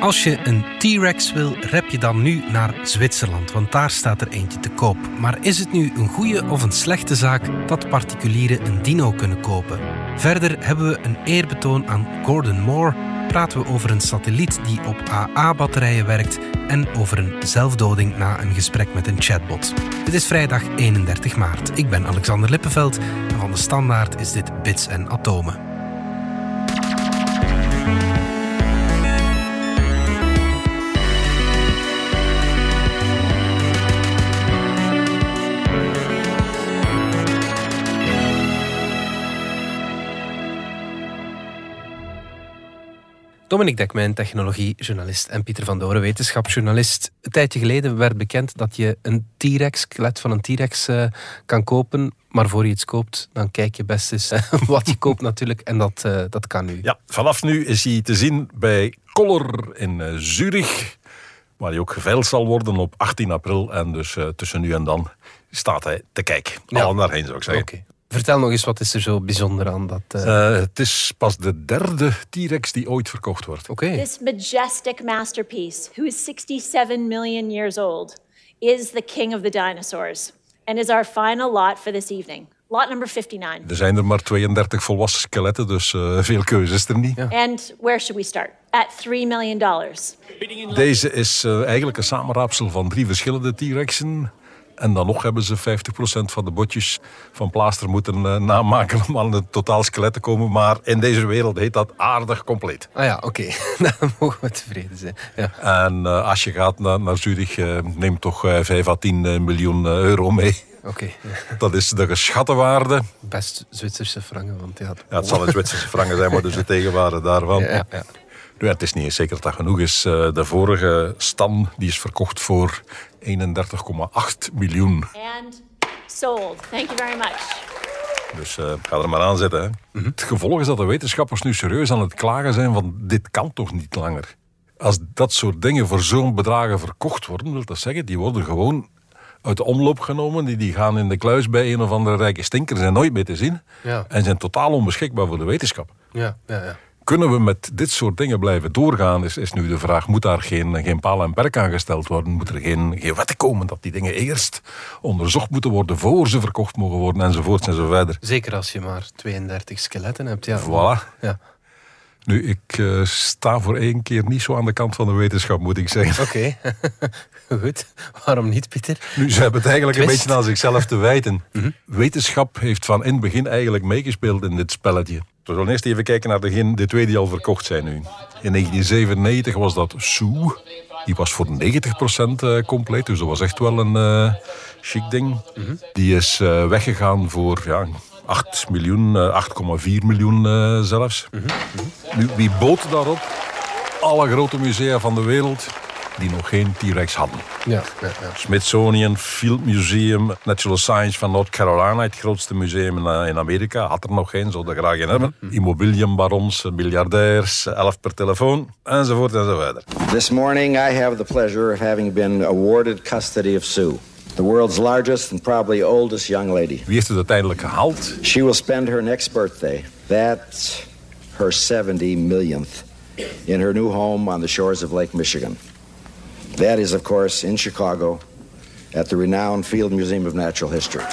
Als je een T-Rex wil, rep je dan nu naar Zwitserland, want daar staat er eentje te koop. Maar is het nu een goede of een slechte zaak dat particulieren een dino kunnen kopen? Verder hebben we een eerbetoon aan Gordon Moore, praten we over een satelliet die op AA-batterijen werkt en over een zelfdoding na een gesprek met een chatbot. Het is vrijdag 31 maart. Ik ben Alexander Lippenveld en van de Standaard is dit Bits en Atomen. Dominic Dekmijn, technologiejournalist en Pieter van Doren, wetenschapsjournalist. Een tijdje geleden werd bekend dat je een T-Rex, skelet van een T-Rex uh, kan kopen. Maar voor je iets koopt, dan kijk je best eens wat je koopt natuurlijk. En dat, uh, dat kan nu. Ja, vanaf nu is hij te zien bij Koller in uh, Zurich. Waar hij ook geveild zal worden op 18 april. En dus tussen nu en dan staat hij te kijken. Ja. Allen daarheen zou ik zeggen. Okay. Vertel nog eens, wat is er zo bijzonder aan dat? Uh... Uh, het is pas de derde T-Rex die ooit verkocht wordt. Oké. Okay. This majestic masterpiece, who is 67 million years old, is the king of the dinosaurs and is our final lot for this evening. Lot number 59. Er zijn er maar 32 volwassen skeletten, dus uh, veel keuze is er niet. Ja. And where should we start? At 3 million dollars. Deze is eigenlijk een samenraapsel van drie verschillende T-Rexen. En dan nog hebben ze 50% van de botjes van plaaster moeten uh, namaken om aan het totaal skelet te komen. Maar in deze wereld heet dat aardig compleet. Ah ja, oké. Okay. dan mogen we tevreden zijn. Ja. En uh, als je gaat naar, naar Zurich, uh, neem toch 5 à 10 miljoen euro mee. Oké. Okay, ja. Dat is de geschatte waarde. Best Zwitserse frangen. Want ja, ja het zal een Zwitserse frangen zijn, maar dus de tegenwaarde daarvan. Ja, ja. Nu, het is niet eens zeker dat dat genoeg is. De vorige stam die is verkocht voor 31,8 miljoen. And sold. Thank you very much. Dus uh, ga er maar aan zitten. Hè. Mm -hmm. Het gevolg is dat de wetenschappers nu serieus aan het klagen zijn van dit kan toch niet langer. Als dat soort dingen voor zo'n bedragen verkocht worden, wil dat zeggen, die worden gewoon uit de omloop genomen. Die, die gaan in de kluis bij een of andere rijke stinker, zijn nooit meer te zien. Ja. En zijn totaal onbeschikbaar voor de wetenschap. Ja, ja, ja. Kunnen we met dit soort dingen blijven doorgaan, is, is nu de vraag. Moet daar geen, geen paal en perk aan gesteld worden? Moet er geen, geen wetten komen dat die dingen eerst onderzocht moeten worden voor ze verkocht mogen worden, enzovoort en zo verder? Zeker als je maar 32 skeletten hebt, ja. Voilà. Ja. Nu, ik uh, sta voor één keer niet zo aan de kant van de wetenschap, moet ik zeggen. Oké, okay. goed. Waarom niet, Pieter? Nu, ze hebben het eigenlijk Twist. een beetje aan zichzelf te wijten. Mm -hmm. Wetenschap heeft van in het begin eigenlijk meegespeeld in dit spelletje. We zullen eerst even kijken naar de, de twee die al verkocht zijn nu. In 1997 was dat Sue. Die was voor 90% compleet, dus dat was echt wel een uh, chic ding. Mm -hmm. Die is uh, weggegaan voor ja, 8 miljoen, uh, 8,4 miljoen uh, zelfs. -hmm. nu, wie bood daarop? Alle grote musea van de wereld die nog geen T-Rex hadden. Ja, ja, ja. Smithsonian Field Museum, Natural Science van North Carolina, het grootste museum in, in Amerika, had er nog geen, zou er graag in hebben. -hmm. Immobiliumbarons, miljardairs, elf per telefoon, enzovoort enzovoort. This morning I have the pleasure of having been awarded custody of Sue. The world's largest and probably oldest young lady. Wie heeft het uiteindelijk gehaald? She will spend her next birthday, that's her 70 millionth, in her new home on the shores of Lake Michigan. That is, of course, in Chicago at the renowned Field Museum of Natural History.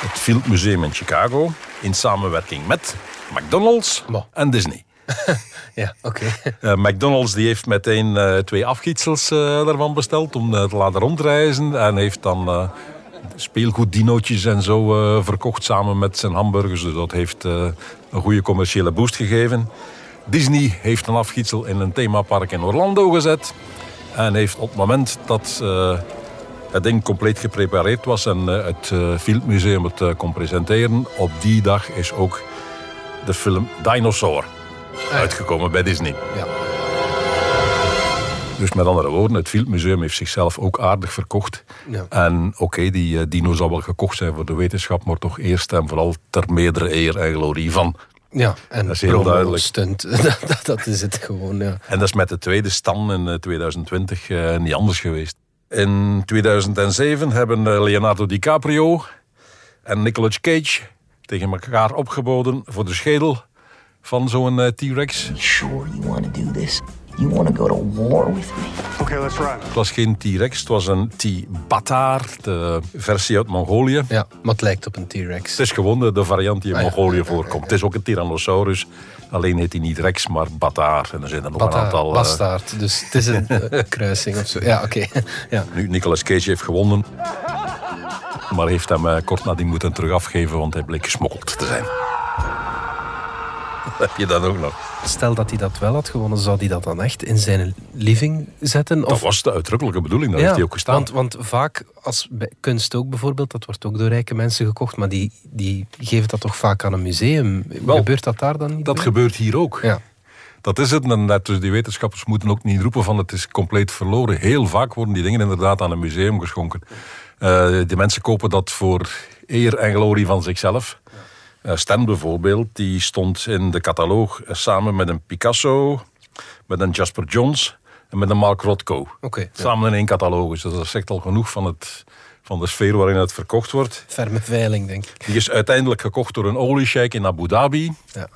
Het Field Museum in Chicago, in samenwerking met McDonald's Mo. en Disney. ja, oké. Uh, McDonald's die heeft meteen uh, twee afgietsels uh, daarvan besteld om te laten rondreizen. En heeft dan speelgoeddinootjes en zo verkocht samen met zijn hamburgers. Dus dat heeft een goede commerciële boost gegeven. Disney heeft een afgietsel in een themapark in Orlando gezet. En heeft op het moment dat het ding compleet geprepareerd was en het Field Museum het kon presenteren, op die dag is ook de film Dinosaur uitgekomen bij Disney. Ja. Dus met andere woorden, het Field Museum heeft zichzelf ook aardig verkocht. Ja. En oké, okay, die dino zal wel gekocht zijn voor de wetenschap, maar toch eerst en vooral ter meerdere eer en glorie van ja, en dat is heel duidelijk. Stunt. dat, dat is het gewoon, ja. En dat is met de tweede stam in 2020 uh, niet anders geweest. In 2007 hebben Leonardo DiCaprio en Nicolas Cage tegen elkaar opgeboden voor de schedel van zo'n uh, T-Rex. Sure you want to do this? You want to go to war with me? Okay, let's run. Het was geen T-Rex, het was een T-Bataar, de versie uit Mongolië. Ja, maar het lijkt op een T-Rex. Het is gewoon de, de variant die in Ah, ja. Mongolië voorkomt. Het is ook een Tyrannosaurus, alleen heet hij niet Rex, maar Bataar. En er zijn er nog Bata, een aantal... eh, bastaard. Dus het is een eh, kruising of zo. Ja, oké. Ja. Nu, Nicolas Cage heeft gewonnen. Maar heeft hem eh, kort nadien moeten terug afgeven, want hij bleek gesmokkeld te zijn. Heb je dat ook nog? Stel dat hij dat wel had gewonnen, zou hij dat dan echt in zijn living zetten? Dat Of was de uitdrukkelijke bedoeling, daar heeft hij ook gestaan. Want, want vaak, als bij kunst ook bijvoorbeeld, dat wordt ook door rijke mensen gekocht, maar die, die geven dat toch vaak aan een museum. Wel, Gebeurt dat daar dan niet? dat gebeurt hier ook. Ja. Dat is het. En dat, dus die wetenschappers moeten ook niet roepen van het is compleet verloren. Heel vaak worden die dingen inderdaad aan een museum geschonken. Eh die mensen kopen dat voor eer en glorie van zichzelf. Stan bijvoorbeeld, die stond in de cataloog eh, samen met een Picasso, met een Jasper Johns en met een Mark Rothko. Oké, ja. Samen in één catalogus. Dus dat zegt al genoeg van, het, van de sfeer waarin het verkocht wordt. Ferme veiling, denk ik. Die is uiteindelijk gekocht door een oliesheik in Abu Dhabi. Ja.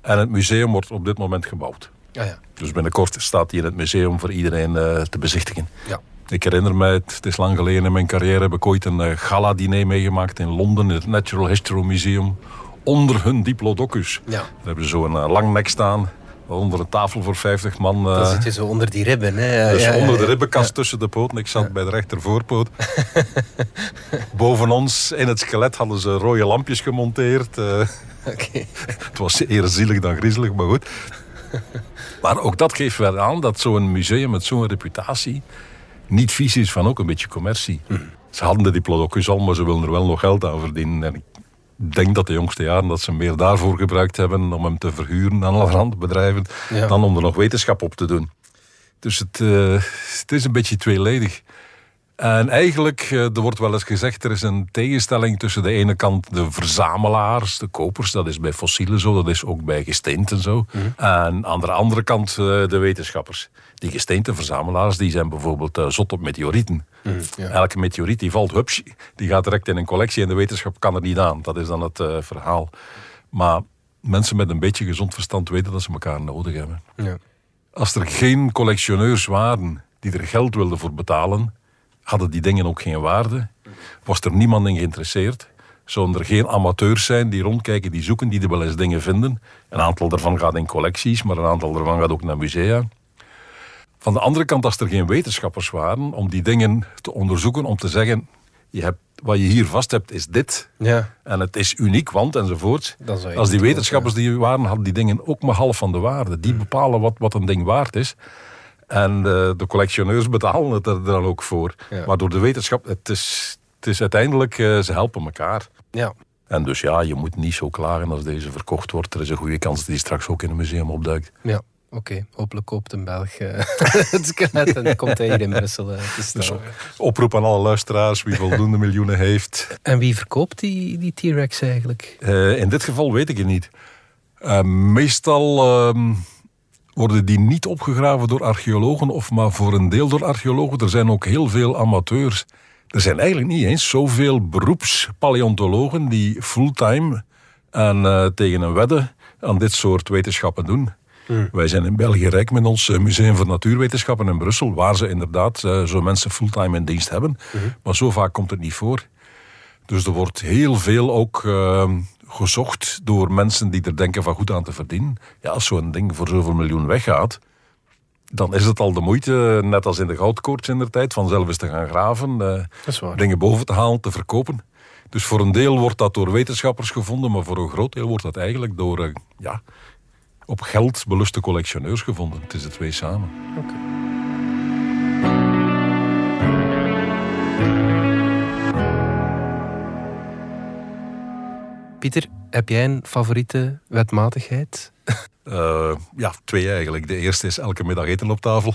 En het museum wordt op dit moment gebouwd. Ah, ja. Dus binnenkort staat hij in het museum voor iedereen eh, te bezichtigen. Ja. Ik herinner mij, het, het is lang geleden in mijn carrière, heb ik ooit een eh, gala-diner meegemaakt in Londen, in het Natural History Museum. Onder hun diplodocus. Ja. Daar hebben ze zo'n eh, lang nek staan, onder een tafel voor 50 man. eh, Dan zit je zo onder die ribben. Hè. dus Ja, onder de ribbenkast tussen de poten. Ik zat bij de rechtervoorpoot. Boven ons in het skelet hadden ze rode lampjes gemonteerd. eh. Oké. Het was eer zielig dan griezelig, maar goed. Maar ook dat geeft wel aan dat zo'n museum met zo'n reputatie niet vies is van ook een beetje commercie. Ze hadden de diplodocus al, maar ze willen er wel nog geld aan verdienen. En ik denk dat de jongste jaren dat ze meer daarvoor gebruikt hebben om hem te verhuren aan allerhande bedrijven, Ja. dan om er nog wetenschap op te doen. Dus het, eh, het is een beetje tweeledig. En eigenlijk, eh, er wordt wel eens gezegd, er is een tegenstelling tussen de ene kant de verzamelaars, de kopers, dat is bij fossielen zo, dat is ook bij gesteenten zo. En aan de andere kant eh, de wetenschappers. Die gesteenteverzamelaars, die zijn bijvoorbeeld eh, zot op meteorieten. Elke meteoriet die valt, hups, die gaat direct in een collectie en de wetenschap kan er niet aan. Dat is dan het verhaal. Maar mensen met een beetje gezond verstand weten dat ze elkaar nodig hebben. Ja. Als er geen collectioneurs waren die er geld wilden voor betalen, hadden die dingen ook geen waarde. Was er niemand in geïnteresseerd. Zouden er geen amateurs zijn die rondkijken, die zoeken, die er wel eens dingen vinden. Een aantal daarvan gaat in collecties, maar een aantal daarvan gaat ook naar musea. Van de andere kant, als er geen wetenschappers waren om die dingen te onderzoeken, om te zeggen, je hebt, wat je hier vast hebt is dit. Ja. En het is uniek, want enzovoort. Als die wetenschappers die waren, hadden die dingen ook maar half van de waarde. Die bepalen wat, wat een ding waard is. En eh, de collectioneurs betalen het er dan ook voor. Ja. Maar door de wetenschap, het is, het is uiteindelijk, eh, ze helpen elkaar. Ja. En dus ja, je moet niet zo klagen als deze verkocht wordt. Er is een goede kans dat die straks ook in een museum opduikt. Ja. Oké, hopelijk koopt een Belg eh, het skelet en komt hij hier in Brussel te staan. Oproep aan alle luisteraars, wie voldoende miljoenen heeft. En wie verkoopt die, die T-Rex eigenlijk? In dit geval weet ik het niet. Meestal ehm, worden die niet opgegraven door archeologen, of maar voor een deel door archeologen. Er zijn ook heel veel amateurs. Er zijn eigenlijk niet eens zoveel beroepspaleontologen die fulltime en eh, tegen een wedde aan dit soort wetenschappen doen. Wij zijn in België rijk met ons eh, Museum voor Natuurwetenschappen in Brussel, waar ze inderdaad eh, zo mensen fulltime in dienst hebben. Maar zo vaak komt het niet voor. Dus er wordt heel veel ook gezocht door mensen die er denken van goed aan te verdienen. Ja, als zo'n ding voor zoveel miljoen weggaat, dan is het al de moeite, net als in de goudkoorts in de tijd, vanzelf eens te gaan graven, eh, dingen boven te halen, te verkopen. Dus voor een deel wordt dat door wetenschappers gevonden, maar voor een groot deel wordt dat eigenlijk door eh, ja, op geld beluste collectioneurs gevonden. Het is de twee samen. Pieter, heb jij een favoriete wetmatigheid? Eh, ja, twee eigenlijk. De eerste is elke middag eten op tafel.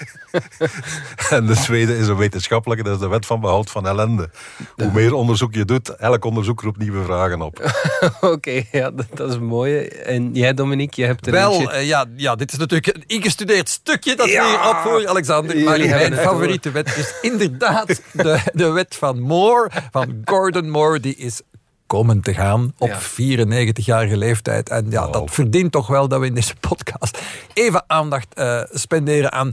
en de tweede is een wetenschappelijke, dat is de wet van behoud van ellende. Hoe meer onderzoek je doet, elk onderzoek roept nieuwe vragen op. Oké, ja, dat, dat is een mooie. En jij, Dominique, je hebt er Wel, eentje- eh, ja, ja, dit is natuurlijk een ingestudeerd stukje dat Ja. hier op voor Alexander. Maar mijn favoriete wet is inderdaad de, de wet van Moore, van Gordon Moore. Die is komen te gaan op Ja. 94-jarige leeftijd. En ja, dat verdient toch wel dat we in deze podcast even aandacht eh, spenderen aan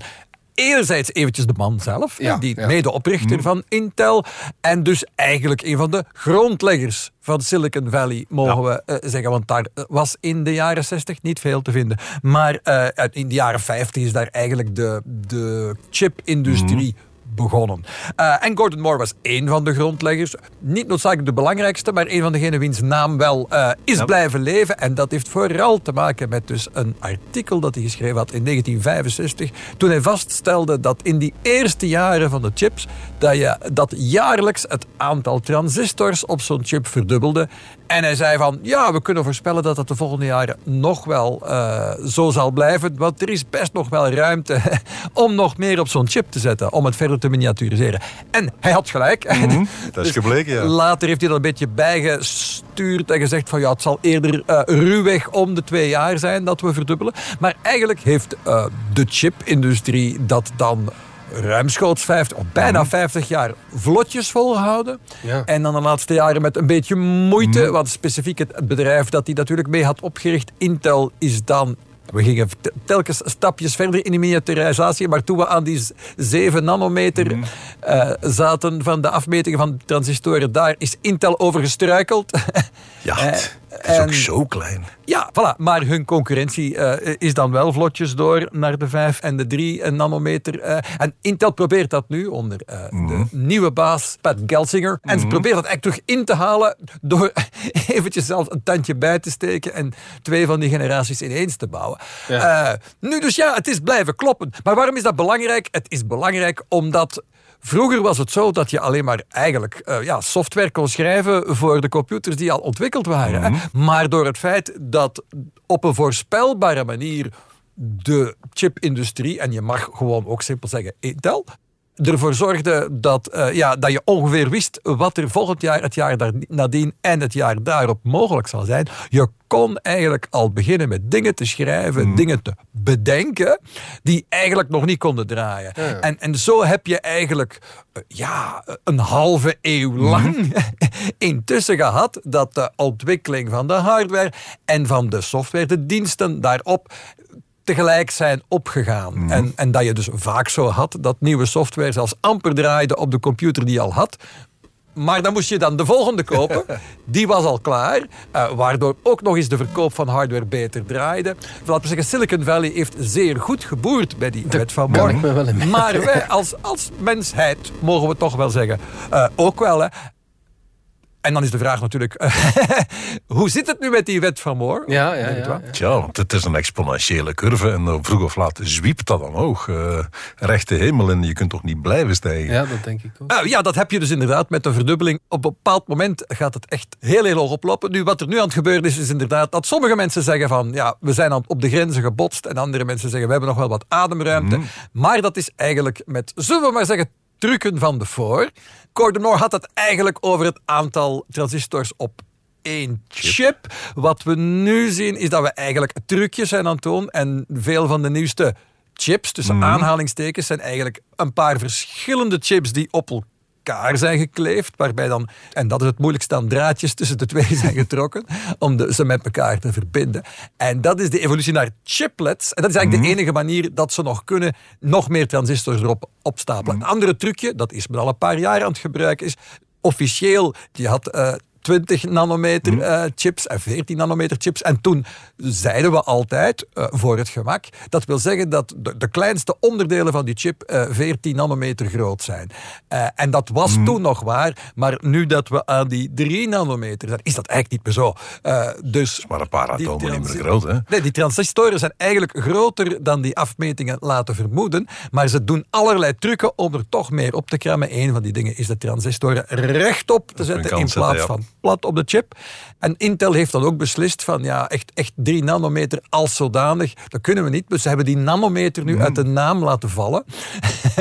enerzijds eventjes de man zelf, Ja, die ja. medeoprichter van Intel en dus eigenlijk een van de grondleggers van Silicon Valley, mogen we eh, zeggen. Want daar eh, was in de jaren 60 niet veel te vinden. Maar in de jaren 50 is daar eigenlijk de, de chip-industrie begonnen. Eh, en Gordon Moore was één van de grondleggers. Niet noodzakelijk de belangrijkste, maar één van degenen wiens naam wel eh, is blijven leven. En dat heeft vooral te maken met dus een artikel dat hij geschreven had in 1965. Toen hij vaststelde dat in die eerste jaren van de chips, dat, je, dat jaarlijks het aantal transistors op zo'n chip verdubbelde. En hij zei van, ja, we kunnen voorspellen dat dat de volgende jaren nog wel eh, zo zal blijven. Want er is best nog wel ruimte om nog meer op zo'n chip te zetten. Om het verder te miniaturiseren. En hij had gelijk. Dat is gebleken, ja. Later heeft hij dat een beetje bijgestuurd en gezegd van ja, het zal eerder eh, ruwweg om de twee jaar zijn dat we verdubbelen. Maar eigenlijk heeft eh, de chipindustrie dat dan ruimschoots 50, of bijna 50 jaar vlotjes volgehouden. Ja. En dan de laatste jaren met een beetje moeite, want specifiek het, het bedrijf dat hij natuurlijk mee had opgericht, Intel, is dan we gingen te- telkens stapjes verder in de miniaturisatie, maar toen we aan die z- 7 nanometer eh, zaten van de afmetingen van transistoren, daar is Intel over gestruikeld. Ja, het is ook zo klein. Ja, voilà. Maar hun concurrentie eh, is dan wel vlotjes door naar de 5 en de 3 nanometer. eh. en Intel probeert dat nu onder eh, de nieuwe baas Pat Gelsinger. En ze probeert dat echt terug in te halen door eventjes zelf een tandje bij te steken en twee van die generaties ineens te bouwen. Nu dus ja, het is blijven kloppen. Maar waarom is dat belangrijk? Het is belangrijk omdat Vroeger was het zo dat je alleen maar eigenlijk eh, ja, software kon schrijven voor de computers die al ontwikkeld waren. hè. Maar door het feit dat op een voorspelbare manier de chipindustrie, en je mag gewoon ook simpel zeggen Intel, ervoor zorgde dat, eh, ja, dat je ongeveer wist wat er volgend jaar, het jaar daar, nadien en het jaar daarop mogelijk zal zijn. Je kon eigenlijk al beginnen met dingen te schrijven, dingen te bedenken, die eigenlijk nog niet konden draaien. En, en zo heb je eigenlijk eh, ja, een halve eeuw lang intussen gehad dat de ontwikkeling van de hardware en van de software, de diensten daarop, tegelijk zijn opgegaan. En, en dat je dus vaak zo had dat nieuwe software zelfs amper draaide op de computer die je al had. Maar dan moest je dan de volgende kopen. Die was al klaar. eh, waardoor ook nog eens de verkoop van hardware beter draaide. Laten we zeggen, Silicon Valley heeft zeer goed geboerd bij die wet van in Maar wij als, als mensheid, mogen we toch wel zeggen, eh, ook wel. Hè. En dan is de vraag natuurlijk, hoe zit het nu met die wet van Moore? Ja, ja, ja. Tja, want het is een exponentiële curve en eh, vroeg of laat zwiept dat omhoog. eh rechte hemel en je kunt toch niet blijven stijgen. Ja, dat denk ik ook. Eh, ja, dat heb je dus inderdaad met de verdubbeling. Op een bepaald moment gaat het echt heel, heel hoog oplopen. Nu, wat er nu aan het gebeuren is, is inderdaad dat sommige mensen zeggen van, ja, we zijn aan- op de grenzen gebotst. En andere mensen zeggen, we hebben nog wel wat ademruimte. Maar dat is eigenlijk met, zullen we maar zeggen, trucken van de voor. Gordon Moore had het eigenlijk over het aantal transistors op één chip. Wat we nu zien is dat we eigenlijk trucjes zijn aan het doen. En veel van de nieuwste chips, tussen aanhalingstekens, zijn eigenlijk een paar verschillende chips die op elkaar zijn gekleefd. Waarbij dan, en dat is het moeilijkste, dan draadjes tussen de twee zijn getrokken. om de, ze met elkaar te verbinden. En dat is de evolutie naar chiplets. En dat is eigenlijk de enige manier dat ze nog kunnen nog meer transistors erop opstapelen. Een andere trucje, dat is men al een paar jaar aan het gebruiken, is officieel, je had... eh, 20 nanometer eh, chips en 14 nanometer chips. En toen zeiden we altijd, eh, voor het gemak, dat wil zeggen dat de, de kleinste onderdelen van die chip eh 14 nanometer groot zijn. Eh, en dat was toen nog waar, maar nu dat we aan die 3 nanometer zijn, is dat eigenlijk niet meer zo. Eh, dus Maar een paar atomen niet meer groot, hè? Nee, die transistoren zijn eigenlijk groter dan die afmetingen laten vermoeden. Maar ze doen allerlei trucken om er toch meer op te krammen. Een van die dingen is de transistoren rechtop te zetten in plaats van plat op de chip. En Intel heeft dan ook beslist van ja, echt, echt 3 nanometer als zodanig. Dat kunnen we niet. Dus ze hebben die nanometer nu uit de naam laten vallen.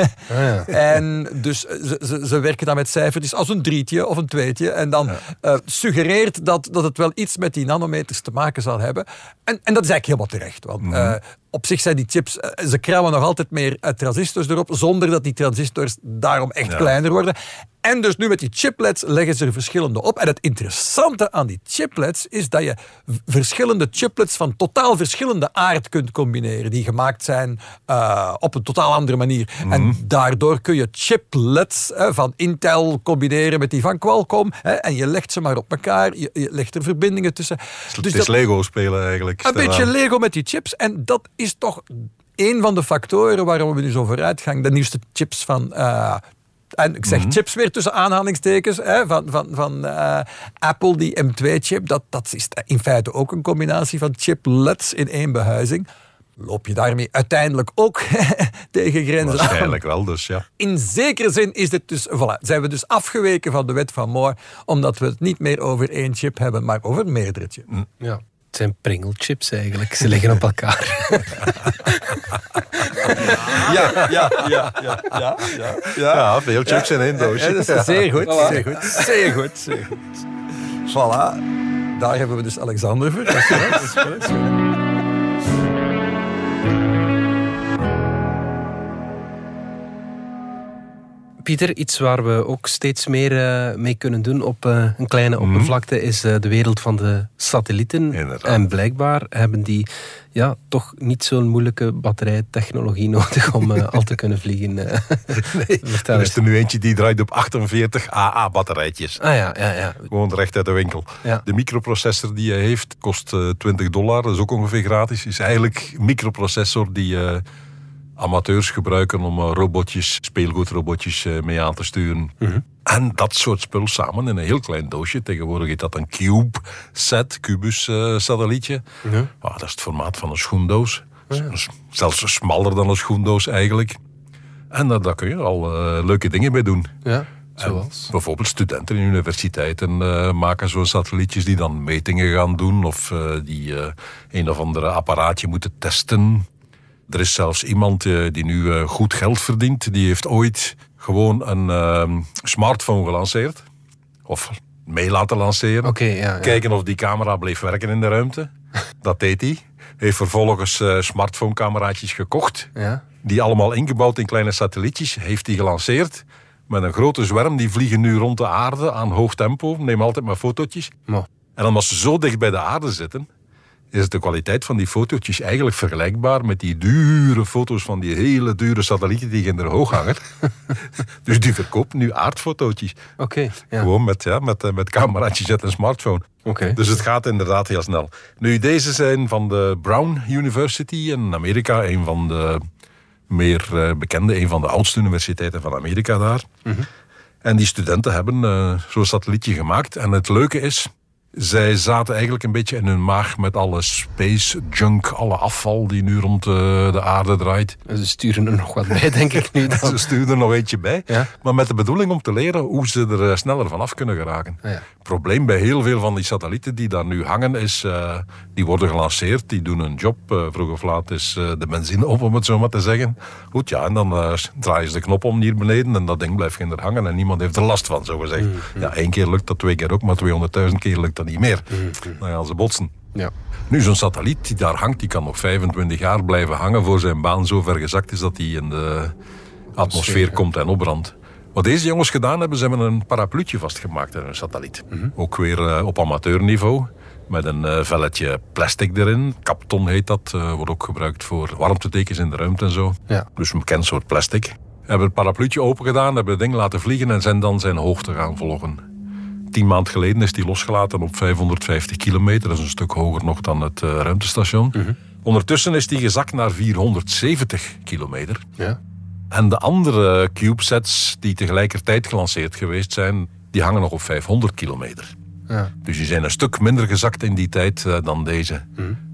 en dus eh, ze, ze, ze werken dan met cijfertjes als een drietje of een tweetje. En dan eh, suggereert dat, dat het wel iets met die nanometers te maken zal hebben. En, en dat is eigenlijk helemaal terecht. Want eh, op zich zijn die chips, eh, ze krammen nog altijd meer transistors erop, zonder dat die transistors daarom echt Ja. kleiner worden. En dus nu met die chiplets leggen ze er verschillende op. En het interessante aan die chiplets is dat je verschillende chiplets van totaal verschillende aard kunt combineren. Die gemaakt zijn eh, op een totaal andere manier. En daardoor kun je chiplets eh, van Intel combineren met die van Qualcomm. hè, en je legt ze maar op elkaar. Je, je legt er verbindingen tussen. het Dus is dat- Lego spelen eigenlijk. een beetje Lego met die chips. En dat is toch een van de factoren waarom we nu zo vooruit gaan. De nieuwste chips van. eh, en ik zeg Mhm. chips weer tussen aanhalingstekens. Hè, van van, van eh, Apple, die M2-chip. Dat, dat is in feite ook een combinatie van chiplets in één behuizing. Loop je daarmee uiteindelijk ook tegen grenzen aan? Waarschijnlijk wel, dus ja. In zekere zin is dit dus, voilà, zijn we dus afgeweken van de wet van Moore, omdat we het niet meer over één chip hebben, maar over meerdere chips. Ja. Het zijn pringelchips eigenlijk. Ze liggen op elkaar. Ja, ja, ja, ja, ja, ja. Ja, veel chips in één doosje. Ja, dat is zeer goed, zeer goed, zeer goed, zeer goed. Voilà. Daar hebben we dus Alexander voor. Dat is goed, Pieter, iets waar we ook steeds meer eh, mee kunnen doen op eh, een kleine oppervlakte is eh, de wereld van de satellieten. Inderdaad. En blijkbaar hebben die ja, toch niet zo'n moeilijke batterijtechnologie nodig om al te kunnen vliegen. Er is er nu eentje die draait op 48 AA-batterijtjes. Ah ja, ja, ja. Gewoon recht uit de winkel. Ja. De microprocessor die hij heeft kost eh, 20 dollar. Dat is ook ongeveer gratis. Is eigenlijk een microprocessor die amateurs gebruiken om eh, robotjes, speelgoedrobotjes eh, mee aan te sturen. En dat soort spul samen in een heel klein doosje. Tegenwoordig heet dat een CubeSat, Cubus eh, satellietje. Ah, dat is het formaat van een schoendoos. S- Zelfs smaller dan een schoendoos eigenlijk. En daar kun je al leuke dingen mee doen. ja. En Zoals? bijvoorbeeld studenten in universiteiten maken zo'n satellietjes die dan metingen gaan doen of die een of andere apparaatje moeten testen. Er is zelfs iemand eh, die nu eh, goed geld verdient. Die heeft ooit gewoon een eh, smartphone gelanceerd. Of mee laten lanceren. Oké, ja, ja. Kijken of die camera bleef werken in de ruimte. Dat deed hij. Heeft vervolgens eh smartphone-cameraatjes gekocht. Ja. Die allemaal ingebouwd in kleine satellietjes. Heeft hij gelanceerd. Met een grote zwerm. Die vliegen nu rond de aarde aan hoog tempo. Neem altijd maar fotootjes. Maar, En omdat ze zo dicht bij de aarde zitten, is de kwaliteit van die fotootjes eigenlijk vergelijkbaar met die dure foto's van die hele dure satellieten die in de hoog hangen. dus die verkoopt nu aardfotootjes. Oké, ja. Gewoon met, ja, met, eh, met cameraatjes uit een smartphone. Oké. Dus het gaat inderdaad heel snel. Nu, deze zijn van de Brown University in Amerika. Een van de meer eh, bekende, een van de oudste universiteiten van Amerika daar. En die studenten hebben eh, zo'n satellietje gemaakt. En het leuke is, zij zaten eigenlijk een beetje in hun maag met alle space junk, alle afval die nu rond eh, de aarde draait. Ze sturen er nog wat bij, denk ik nu. Dan. Ze sturen er nog eentje bij. Ja. Maar met de bedoeling om te leren hoe ze er eh, sneller vanaf kunnen geraken. Ah, ja. Het probleem bij heel veel van die satellieten die daar nu hangen is... eh, die worden gelanceerd, die doen een job. vroeg of laat is de benzine op, om het zo maar te zeggen. Goed, ja, en dan draaien ze de knop om hier beneden... en dat ding blijft er hangen en niemand heeft er last van, zo gezegd. Ja, één keer lukt dat, twee keer ook, maar 200.000 keer lukt dat niet meer. Dan gaan ze botsen. Ja. Nu, zo'n satelliet die daar hangt, die kan nog 25 jaar blijven hangen voor zijn baan zo ver gezakt is dat hij in de atmosfeer komt en opbrandt. Wat deze jongens gedaan hebben, ze hebben een parapluutje vastgemaakt aan een satelliet. Ook weer eh, op amateurniveau. Met een eh, velletje plastic erin. Kapton heet dat. eh, wordt ook gebruikt voor warmtetekens in de ruimte en zo. Ja. Dus een bekend soort plastic. Hebben het parapluutje open gedaan, hebben het ding laten vliegen en zijn dan zijn hoogte gaan volgen. Tien maand geleden is die losgelaten op 550 kilometer. Dat is een stuk hoger nog dan het eh, ruimtestation. Ondertussen is die gezakt naar 470 kilometer. Ja. En de andere CubeSats die tegelijkertijd gelanceerd geweest zijn, die hangen nog op 500 kilometer. Ja. Dus die zijn een stuk minder gezakt in die tijd eh, dan deze.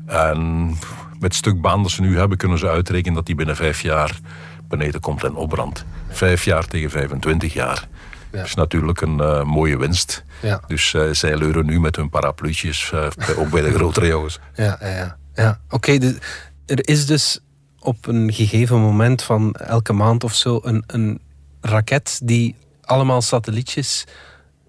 En met het stuk baan dat ze nu hebben, kunnen ze uitrekenen dat die binnen vijf jaar beneden komt en opbrandt. Vijf jaar tegen 25 jaar. Dat is natuurlijk een eh, mooie winst. Dus eh, zij leuren nu met hun parapluutjes, eh, bij- ook bij de grotere jongens. Ja, ja, ja. ja. Oké, dus er is dus op een gegeven moment van elke maand of zo een, een raket die allemaal satellietjes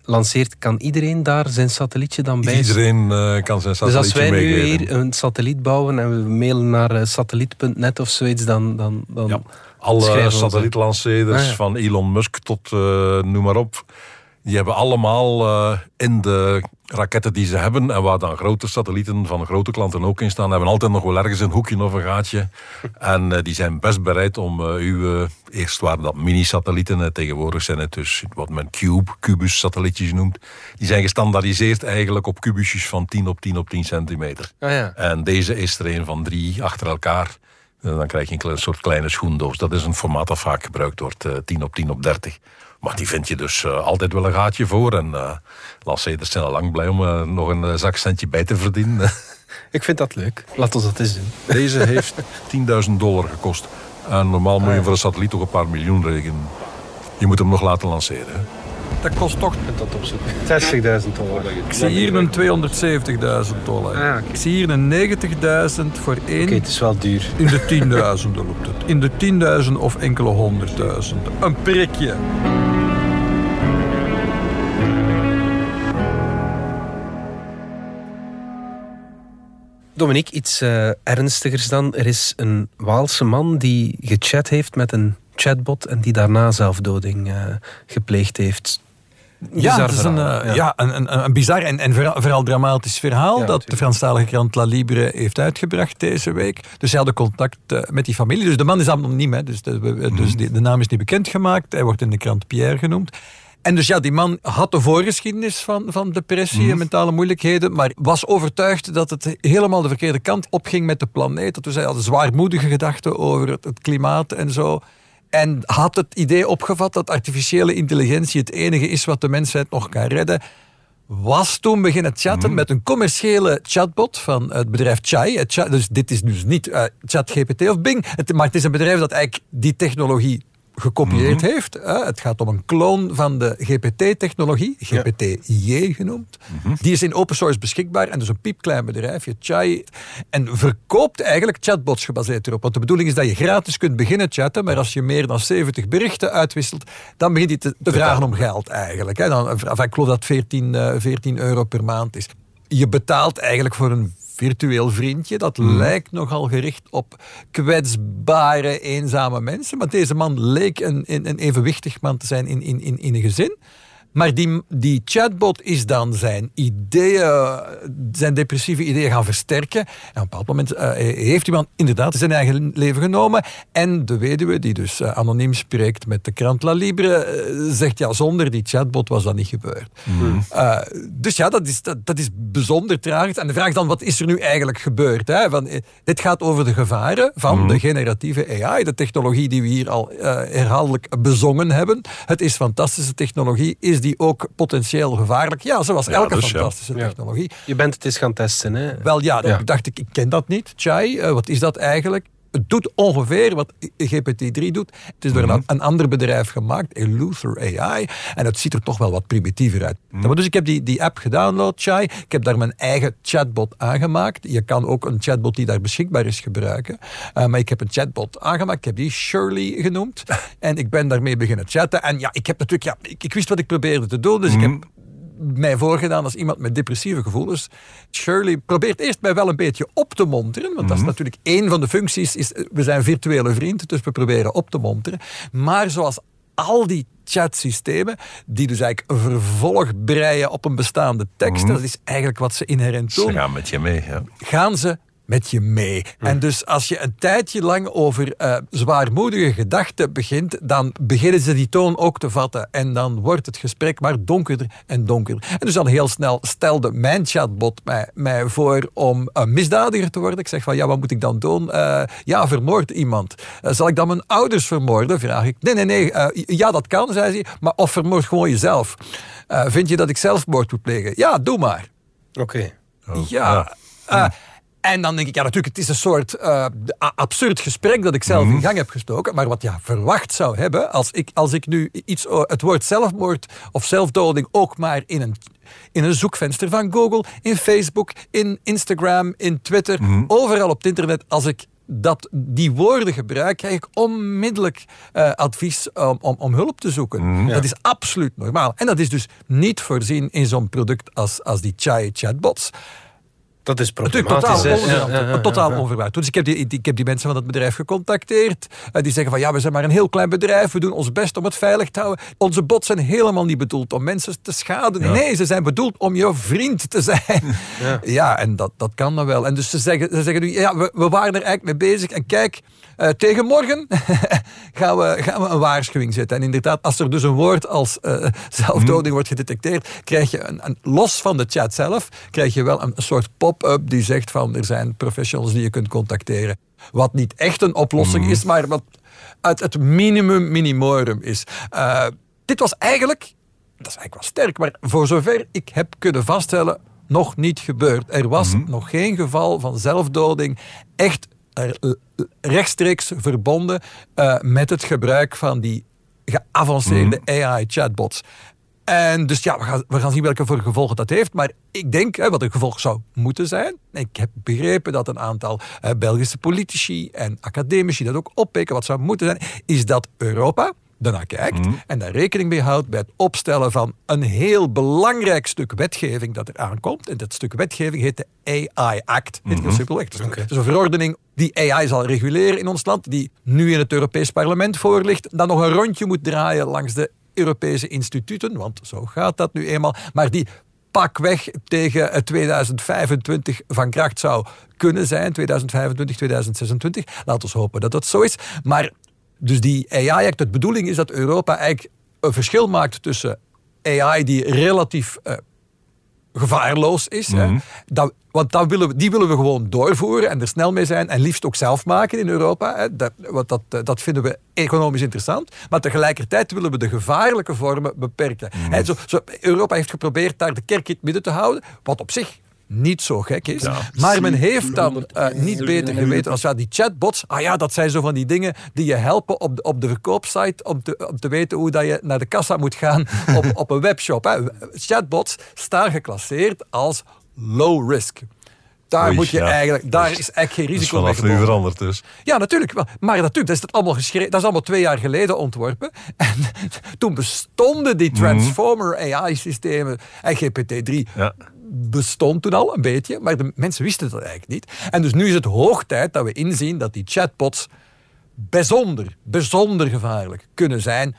lanceert, kan iedereen daar zijn satellietje dan bij? Iedereen uh, kan zijn satellietje Dus als wij nu meegeven. hier een satelliet bouwen en we mailen naar uh, satelliet.net of zoiets, dan... dan, dan ja. Alle satellietlanceerders, Ah, ja. van Elon Musk tot uh, noem maar op, die hebben allemaal uh, in de raketten die ze hebben, en waar dan grote satellieten van grote klanten ook in staan, hebben altijd nog wel ergens een hoekje of een gaatje. En uh, die zijn best bereid om uh, uw, eerst waren dat mini-satellieten, tegenwoordig zijn het dus wat men cube, kubus-satellietjes noemt, die zijn gestandaardiseerd eigenlijk op kubusjes van 10 op 10 op 10 centimeter. Ah, ja. En deze is er een van drie achter elkaar. En dan krijg je een soort kleine schoendoos. Dat is een formaat dat vaak gebruikt wordt, 10 op 10 op 30. Maar die vind je dus uh, altijd wel een gaatje voor. En uh, lanceerders zijn al lang blij om uh, nog een zakcentje bij te verdienen. Ik vind dat leuk. Laat ons dat eens doen. Deze heeft 10.000 dollar gekost. En normaal moet je voor een satelliet toch een paar miljoen rekenen. Je moet hem nog laten lanceren. Hè? Dat kost toch... Ik dat opzoeken. 60.000 dollar. Ik zie hier een 270.000 dollar. Ah, okay. Ik zie hier een 90.000 voor één. Oké, okay, het is wel duur. In de tienduizenden loopt het. In de tienduizend of enkele honderdduizenden. Een prikje. Dominique, iets uh, ernstigers dan. Er is een Waalse man die gechat heeft met een chatbot en die daarna zelfdoding uh, gepleegd heeft. Ja, het is een, uh, ja. ja. een, een, een bizar en, en vooral, dramatisch verhaal ja, dat de Franstalige krant La Libre heeft uitgebracht deze week. Dus hij had contact uh, met die familie. Dus de man is anoniem, hè. Dus, de, mm. dus de, de, naam is niet bekendgemaakt. Hij wordt in de krant Pierre genoemd. En dus ja, die man had de voorgeschiedenis van, van depressie mm. en mentale moeilijkheden, maar was overtuigd dat het helemaal de verkeerde kant opging met de planeet. Dat dus hij had zwaarmoedige gedachten over het, het klimaat en zo. En had het idee opgevat dat artificiële intelligentie het enige is wat de mensheid nog kan redden. Was toen beginnen chatten mm. met een commerciële chatbot van het bedrijf Chai. Dus dit is dus niet uh, ChatGPT of Bing, het, maar het is een bedrijf dat eigenlijk die technologie gekopieerd mm-hmm. heeft. Uh, het gaat om een kloon van de GPT-technologie, GPT-J genoemd. Mm-hmm. Die is in open source beschikbaar en dus een piepklein bedrijfje, Chai, en verkoopt eigenlijk chatbots gebaseerd erop. Want de bedoeling is dat je gratis kunt beginnen chatten, maar als je meer dan 70 berichten uitwisselt, dan begint hij te, te vragen om geld eigenlijk. Hè. Dan, ik geloof dat 14, uh, 14 euro per maand is. Je betaalt eigenlijk voor een virtueel vriendje. Dat mm. lijkt nogal gericht op kwetsbare, eenzame mensen. Maar deze man leek een, een, een evenwichtig man te zijn in, in, in, in een gezin. Maar die, die chatbot is dan zijn ideeën, zijn depressieve ideeën gaan versterken. En op een bepaald moment uh, heeft die man inderdaad zijn eigen leven genomen. En de weduwe, die dus uh, anoniem spreekt met de krant La Libre, uh, zegt ja, zonder die chatbot was dat niet gebeurd. Mm. dus ja, dat is, dat, dat is bijzonder tragisch. En de vraag dan, wat is er nu eigenlijk gebeurd? Hè? Van, dit gaat over de gevaren van mm. de generatieve AI, de technologie die we hier al herhaaldelijk bezongen hebben. Het is fantastische technologie, is die ook potentieel gevaarlijk? Ja, zoals ja, elke dus fantastische ja. technologie. Je bent het eens gaan testen, hè? Wel ja, ja. dacht ik, ik ken dat niet. Chai, uh, wat is dat eigenlijk? Het doet ongeveer wat GPT-3 doet. Het is door een, een, ander bedrijf gemaakt, Eluther AI. En het ziet er toch wel wat primitiever uit. Mm-hmm. Dus ik heb die, die app gedownload, Chai. Ik heb daar mijn eigen chatbot aangemaakt. Je kan ook een chatbot die daar beschikbaar is gebruiken. Uh, maar ik heb een chatbot aangemaakt. Ik heb die Shirley genoemd. en ik ben daarmee beginnen chatten. En ja, ik heb natuurlijk... Ja, ik, ik wist wat ik probeerde te doen. Dus ik heb mij voorgedaan als iemand met depressieve gevoelens. Shirley probeert eerst mij wel een beetje op te monteren, want dat is natuurlijk één van de functies. Is, we zijn virtuele vrienden, dus we proberen op te monteren. Maar zoals al die chatsystemen, die dus eigenlijk een vervolg breien op een bestaande tekst, mm-hmm. dat is eigenlijk wat ze inherent doen. Ze gaan met je mee, ja. Gaan ze met je mee. Mm. En dus als je een tijdje lang over uh, zwaarmoedige gedachten begint, dan beginnen ze die toon ook te vatten. En dan wordt het gesprek maar donkerder en donkerder. En dus dan heel snel stelde mijn chatbot mij, mij voor om een misdadiger te worden. Ik zeg van, ja, wat moet ik dan doen? Uh, ja, vermoord iemand. Uh, zal ik dan mijn ouders vermoorden? Vraag ik. Nee, nee, nee. ja, dat kan, zei ze. Maar of vermoord gewoon jezelf. vind je dat ik zelfmoord moet plegen? Ja, doe maar. Oké. Okay. Oh, ja. ja. En dan denk ik, ja natuurlijk, het is een soort uh, absurd gesprek dat ik zelf in gang heb gestoken. Maar wat je verwacht zou hebben, als ik, als ik nu iets, het woord zelfmoord of zelfdoding ook maar in een, in een zoekvenster van Google, in Facebook, in Instagram, in Twitter, mm-hmm. overal op het internet, als ik dat die woorden gebruik, krijg ik onmiddellijk uh, advies om, om, om, hulp te zoeken. Mhm. Dat is absoluut normaal. En dat is dus niet voorzien in zo'n product als, als die Chai chatbots. Dat is Natuurlijk problematisch. totaal, hè? onverantwoord, Ja, ja, ja, totaal ja. onverwacht. Dus ik heb, die, ik heb die mensen van het bedrijf gecontacteerd. Eh, die zeggen van ja, we zijn maar een heel klein bedrijf. We doen ons best om het veilig te houden. Onze bots zijn helemaal niet bedoeld om mensen te schaden. Nee, ze zijn bedoeld om jouw vriend te zijn. Ja, en dat, dat kan dan wel. En dus ze zeggen, ze zeggen nu, ja, we, we waren er eigenlijk mee bezig. En kijk, eh, tegen morgen gaan, we, gaan we een waarschuwing zetten. En inderdaad, als er dus een woord als eh, zelfdoding wordt gedetecteerd, krijg je een, een, los van de chat zelf, krijg je wel een, een soort pop-up die zegt van er zijn professionals die je kunt contacteren. Wat niet echt een oplossing is, maar wat uit het minimum minimorum is. Eh, dit was eigenlijk, dat is eigenlijk wel sterk, maar voor zover ik heb kunnen vaststellen, nog niet gebeurd. Er was nog geen geval van zelfdoding echt rechtstreeks verbonden eh, met het gebruik van die geavanceerde AI-chatbots. En dus ja, we gaan, we gaan zien welke voor gevolgen dat heeft. Maar ik denk, hè, wat het gevolg zou moeten zijn. Ik heb begrepen dat een aantal eh, Belgische politici en academici dat ook oppikken. Wat zou moeten zijn, is dat Europa daarnaar kijkt en daar rekening mee houdt bij het opstellen van een heel belangrijk stuk wetgeving dat er aankomt. En dat stuk wetgeving heet de AI Act. Heet heel simpelweg. Het is, een- is verordening die AI zal reguleren in ons land, die nu in het Europees Parlement voor ligt, dan nog een rondje moet draaien langs de Europese instituten, want zo gaat dat nu eenmaal, maar die pakweg tegen eh, 2025 van kracht zou kunnen zijn, 2025, 2026. Laten we hopen dat dat zo is. Maar dus die AI-act, de bedoeling is dat Europa eigenlijk een verschil maakt tussen AI die relatief eh, gevaarloos is. hè. Dat, want dat willen we, die willen we gewoon doorvoeren en er snel mee zijn en liefst ook zelf maken in Europa. Hè. Dat, want dat, eh, dat vinden we economisch interessant. Maar tegelijkertijd willen we de gevaarlijke vormen beperken. Hè, zo, zo, Europa heeft geprobeerd daar de kerk in het midden te houden, wat op zich niet zo gek is. Maar men heeft dan eh, niet beter geweten als ja, die chatbots, ah ja, dat zijn zo van die dingen die je helpen op de, op de verkoopsite om te, om te weten hoe dat je naar de kassa moet gaan op, op een webshop. Hè. Chatbots staan geclasseerd als low risk. Daar Oei, moet je ja. eigenlijk, daar is eigenlijk geen risico mee vanaf nu gebonden. veranderd dus. Ja, natuurlijk. wel. Maar natuurlijk, dat is, dat allemaal geschreven, dat is allemaal twee jaar geleden ontworpen. En toen bestonden die Transformer AI-systemen en GPT-3 Ja. Bestond toen al een beetje, maar de mensen wisten dat eigenlijk niet. En dus nu is het hoog tijd dat we inzien dat die chatbots bijzonder, bijzonder gevaarlijk kunnen zijn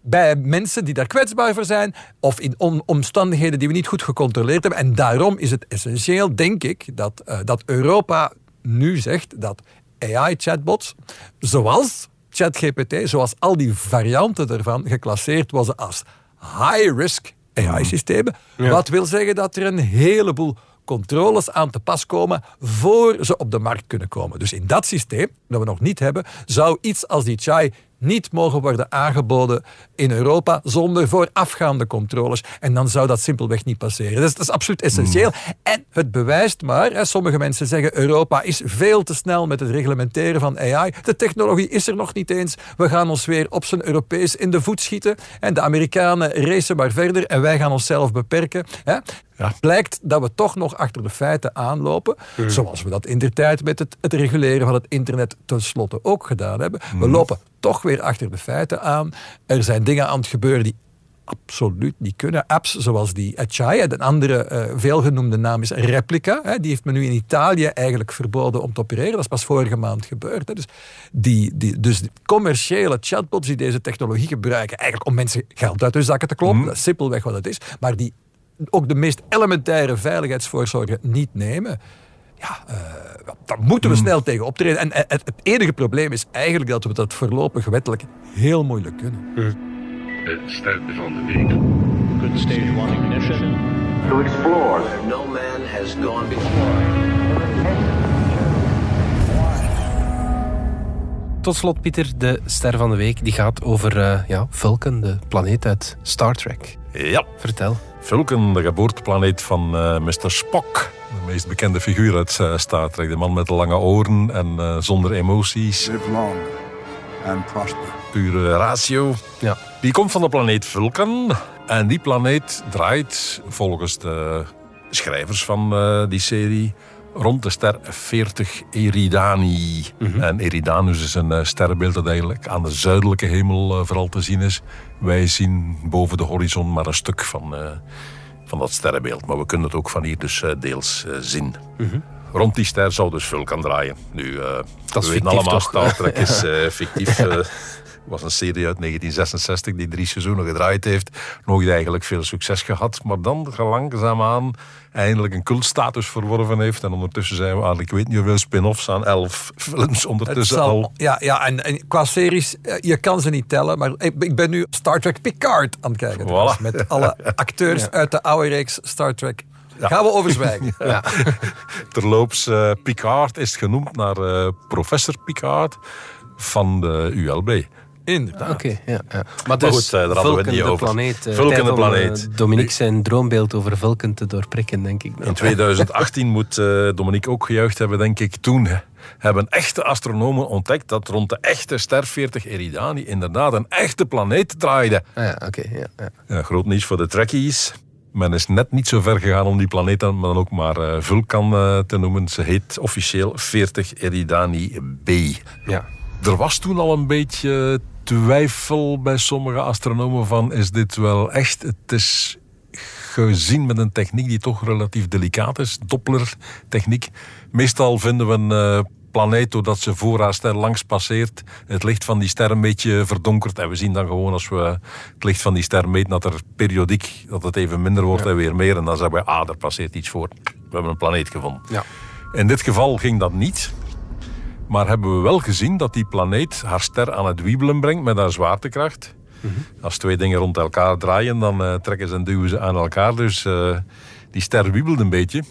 bij mensen die daar kwetsbaar voor zijn of in om- omstandigheden die we niet goed gecontroleerd hebben. En daarom is het essentieel, denk ik, dat, eh, dat Europa nu zegt dat AI-chatbots, zoals ChatGPT, zoals al die varianten ervan, geclasseerd worden als high-risk AI-systemen. Wat wil zeggen dat er een heleboel controles aan te pas komen voor ze op de markt kunnen komen. Dus in dat systeem, dat we nog niet hebben, zou iets als die chai niet mogen worden aangeboden in Europa zonder voorafgaande controles. En dan zou dat simpelweg niet passeren. Dat is, dat is absoluut essentieel. En het bewijst maar, hè, sommige mensen zeggen Europa is veel te snel met het reglementeren van AI. De technologie is er nog niet eens. We gaan ons weer op zijn Europees in de voet schieten. En de Amerikanen racen maar verder en wij gaan onszelf beperken. Hè. Blijkt dat we toch nog achter de feiten aanlopen. Zoals we dat in de tijd met het, het reguleren van het internet tenslotte ook gedaan hebben. We lopen toch weer achter de feiten aan. Er zijn dingen aan het gebeuren die absoluut niet kunnen. Apps zoals die Achai, en een andere eh, veelgenoemde naam is Replica. Hè, die heeft men nu in Italië eigenlijk verboden om te opereren. Dat is pas vorige maand gebeurd. Hè. Dus, die, die, dus die commerciële chatbots die deze technologie gebruiken, eigenlijk om mensen geld uit hun zakken te kloppen, dat is simpelweg wat het is, maar die ook de meest elementaire veiligheidsvoorzorgen niet nemen. Ja, eh, daar moeten we snel tegen optreden. En eh, het, het enige probleem is eigenlijk dat we dat voorlopig wettelijk heel moeilijk kunnen. Het ster van de week. Good stage one ignition. To explore. No man has gone before. Tot slot, Pieter, de ster van de week die gaat over eh, ja, Vulcan, de planeet uit Star Trek. Ja, Vertel. Vulcan, de geboorteplaneet van eh Mr. Spock. De meest bekende figuur uit eh, Star Trek. De man met de lange oren en eh, zonder emoties. Live long and prosper. Pure ratio. Ja. Die komt van de planeet Vulcan. En die planeet draait volgens de schrijvers van eh, die serie rond de ster 40 Eridani. En Eridanus is een eh, sterrenbeeld dat eigenlijk aan de zuidelijke hemel eh, vooral te zien is. Wij zien boven de horizon maar een stuk van, eh, van dat sterrenbeeld. Maar we kunnen het ook van hier dus deels zien. Rond die ster zou dus Vulcan draaien. Nu, eh Dat is we weten allemaal? Star Trek is fictief. was een serie uit 1966 die drie seizoenen gedraaid heeft. Nooit eigenlijk veel succes gehad. Maar dan langzaamaan eindelijk een cultstatus verworven heeft. En ondertussen zijn we aan, ik weet niet hoeveel spin-offs aan elf films ondertussen zal- al. ja, ja en, en qua series, eh, je kan ze niet tellen, maar ik, ik ben nu Star Trek Picard aan het kijken. Voilà. Met alle acteurs uit de oude reeks Star Trek. Gaan we over zwijgen. Ja. Terloops, eh, Picard is genoemd naar eh, professor Picard van de ULB. Inderdaad. Oké, ja, ja. Maar dus, goed, eh, daar hadden we het niet over. planeet. eh, Vulcan tijd de om, planeet. eh, Dominique zijn droombeeld over Vulcan te doorprikken, denk ik. In 2018 moet eh, Dominique ook gejuicht hebben, denk ik. Toen hebben echte astronomen ontdekt dat rond de echte ster 40 Eridani inderdaad een echte planeet draaide. Ah, ja, oké. ja, ja. Ja, groot nieuws voor de Trekkies. Men is net niet zo ver gegaan om die planeet dan, maar dan ook maar eh, Vulcan eh, te noemen. Ze heet officieel 40 Eridani B. ja. Er was toen al een beetje twijfel bij sommige astronomen van is dit wel echt? Het is gezien met een techniek die toch relatief delicaat is, Doppler-techniek. Meestal vinden we een eh, planeet doordat ze voor haar ster langs passeert, het licht van die ster een beetje verdonkert. En we zien dan gewoon als we het licht van die ster meten dat er periodiek dat het even minder wordt en weer meer. En dan zeggen we, ah, er passeert iets voor. We hebben een planeet gevonden. Ja. In dit geval ging dat niet. Maar hebben we wel gezien dat die planeet haar ster aan het wiebelen brengt met haar zwaartekracht. Als twee dingen rond elkaar draaien, dan eh, trekken ze en duwen ze aan elkaar. Dus eh, die ster wiebelt een beetje.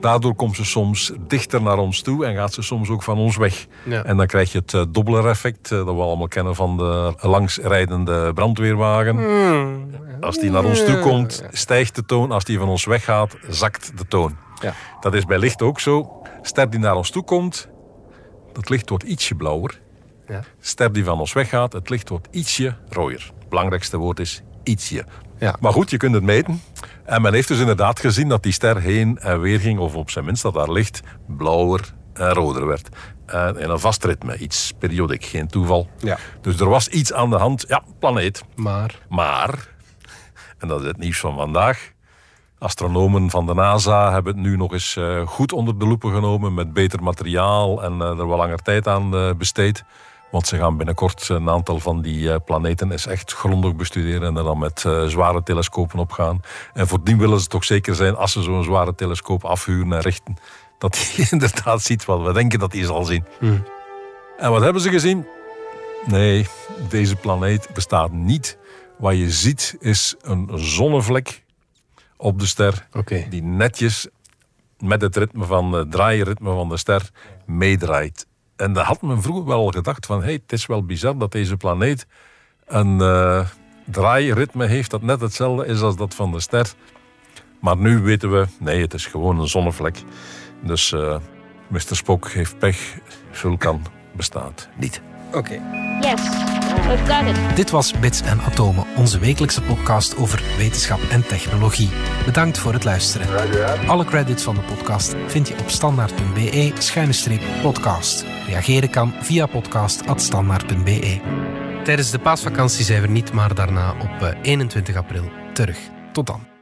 Daardoor komt ze soms dichter naar ons toe en gaat ze soms ook van ons weg. Ja. En dan krijg je het eh, Doppler-effect, dat we allemaal kennen van de langsrijdende brandweerwagen. Als die naar ons toe komt, stijgt de toon. Als die van ons weggaat, zakt de toon. Ja. Dat is bij licht ook zo. Ster die naar ons toe komt, dat licht wordt ietsje blauwer. Ja. Ster die van ons weggaat, het licht wordt ietsje rooier. Het belangrijkste woord is ietsje. Ja. Maar goed, je kunt het meten. En men heeft dus inderdaad gezien dat die ster heen en weer ging, of op zijn minst dat haar licht blauwer en roder werd. En in een vast ritme, iets periodiek, geen toeval. Ja. Dus er was iets aan de hand. Ja, planeet. Maar, Maar, en dat is het nieuws van vandaag. Astronomen van de NASA hebben het nu nog eens eh, goed onder de loepen genomen met beter materiaal en eh, er wel langer tijd aan eh, besteed. Want ze gaan binnenkort een aantal van die planeten eens echt grondig bestuderen en er dan met zware telescopen op gaan. En voordien willen ze toch zeker zijn als ze zo'n zware telescoop afhuren en richten, dat hij inderdaad ziet wat we denken dat hij zal zien. En wat hebben ze gezien? Nee, deze planeet bestaat niet. Wat je ziet is een zonnevlek op de ster die netjes met het ritme van het draairitme van de ster meedraait. En daar had men vroeger wel gedacht van, hey, het is wel bizar dat deze planeet een eh, draairitme heeft dat net hetzelfde is als dat van de ster. Maar nu weten we, nee, het is gewoon een zonnevlek. Dus eh Mr. Spock heeft pech, Vulcan bestaat niet. oké. Yes, Dit was Bits en Atomen, onze wekelijkse podcast over wetenschap en technologie. Bedankt voor het luisteren. Alle credits van de podcast vind je op standaard.be-podcast. Reageren kan via podcast.standaard.be. Tijdens de paasvakantie zijn we niet, maar daarna op eh, 21 april terug. Tot dan.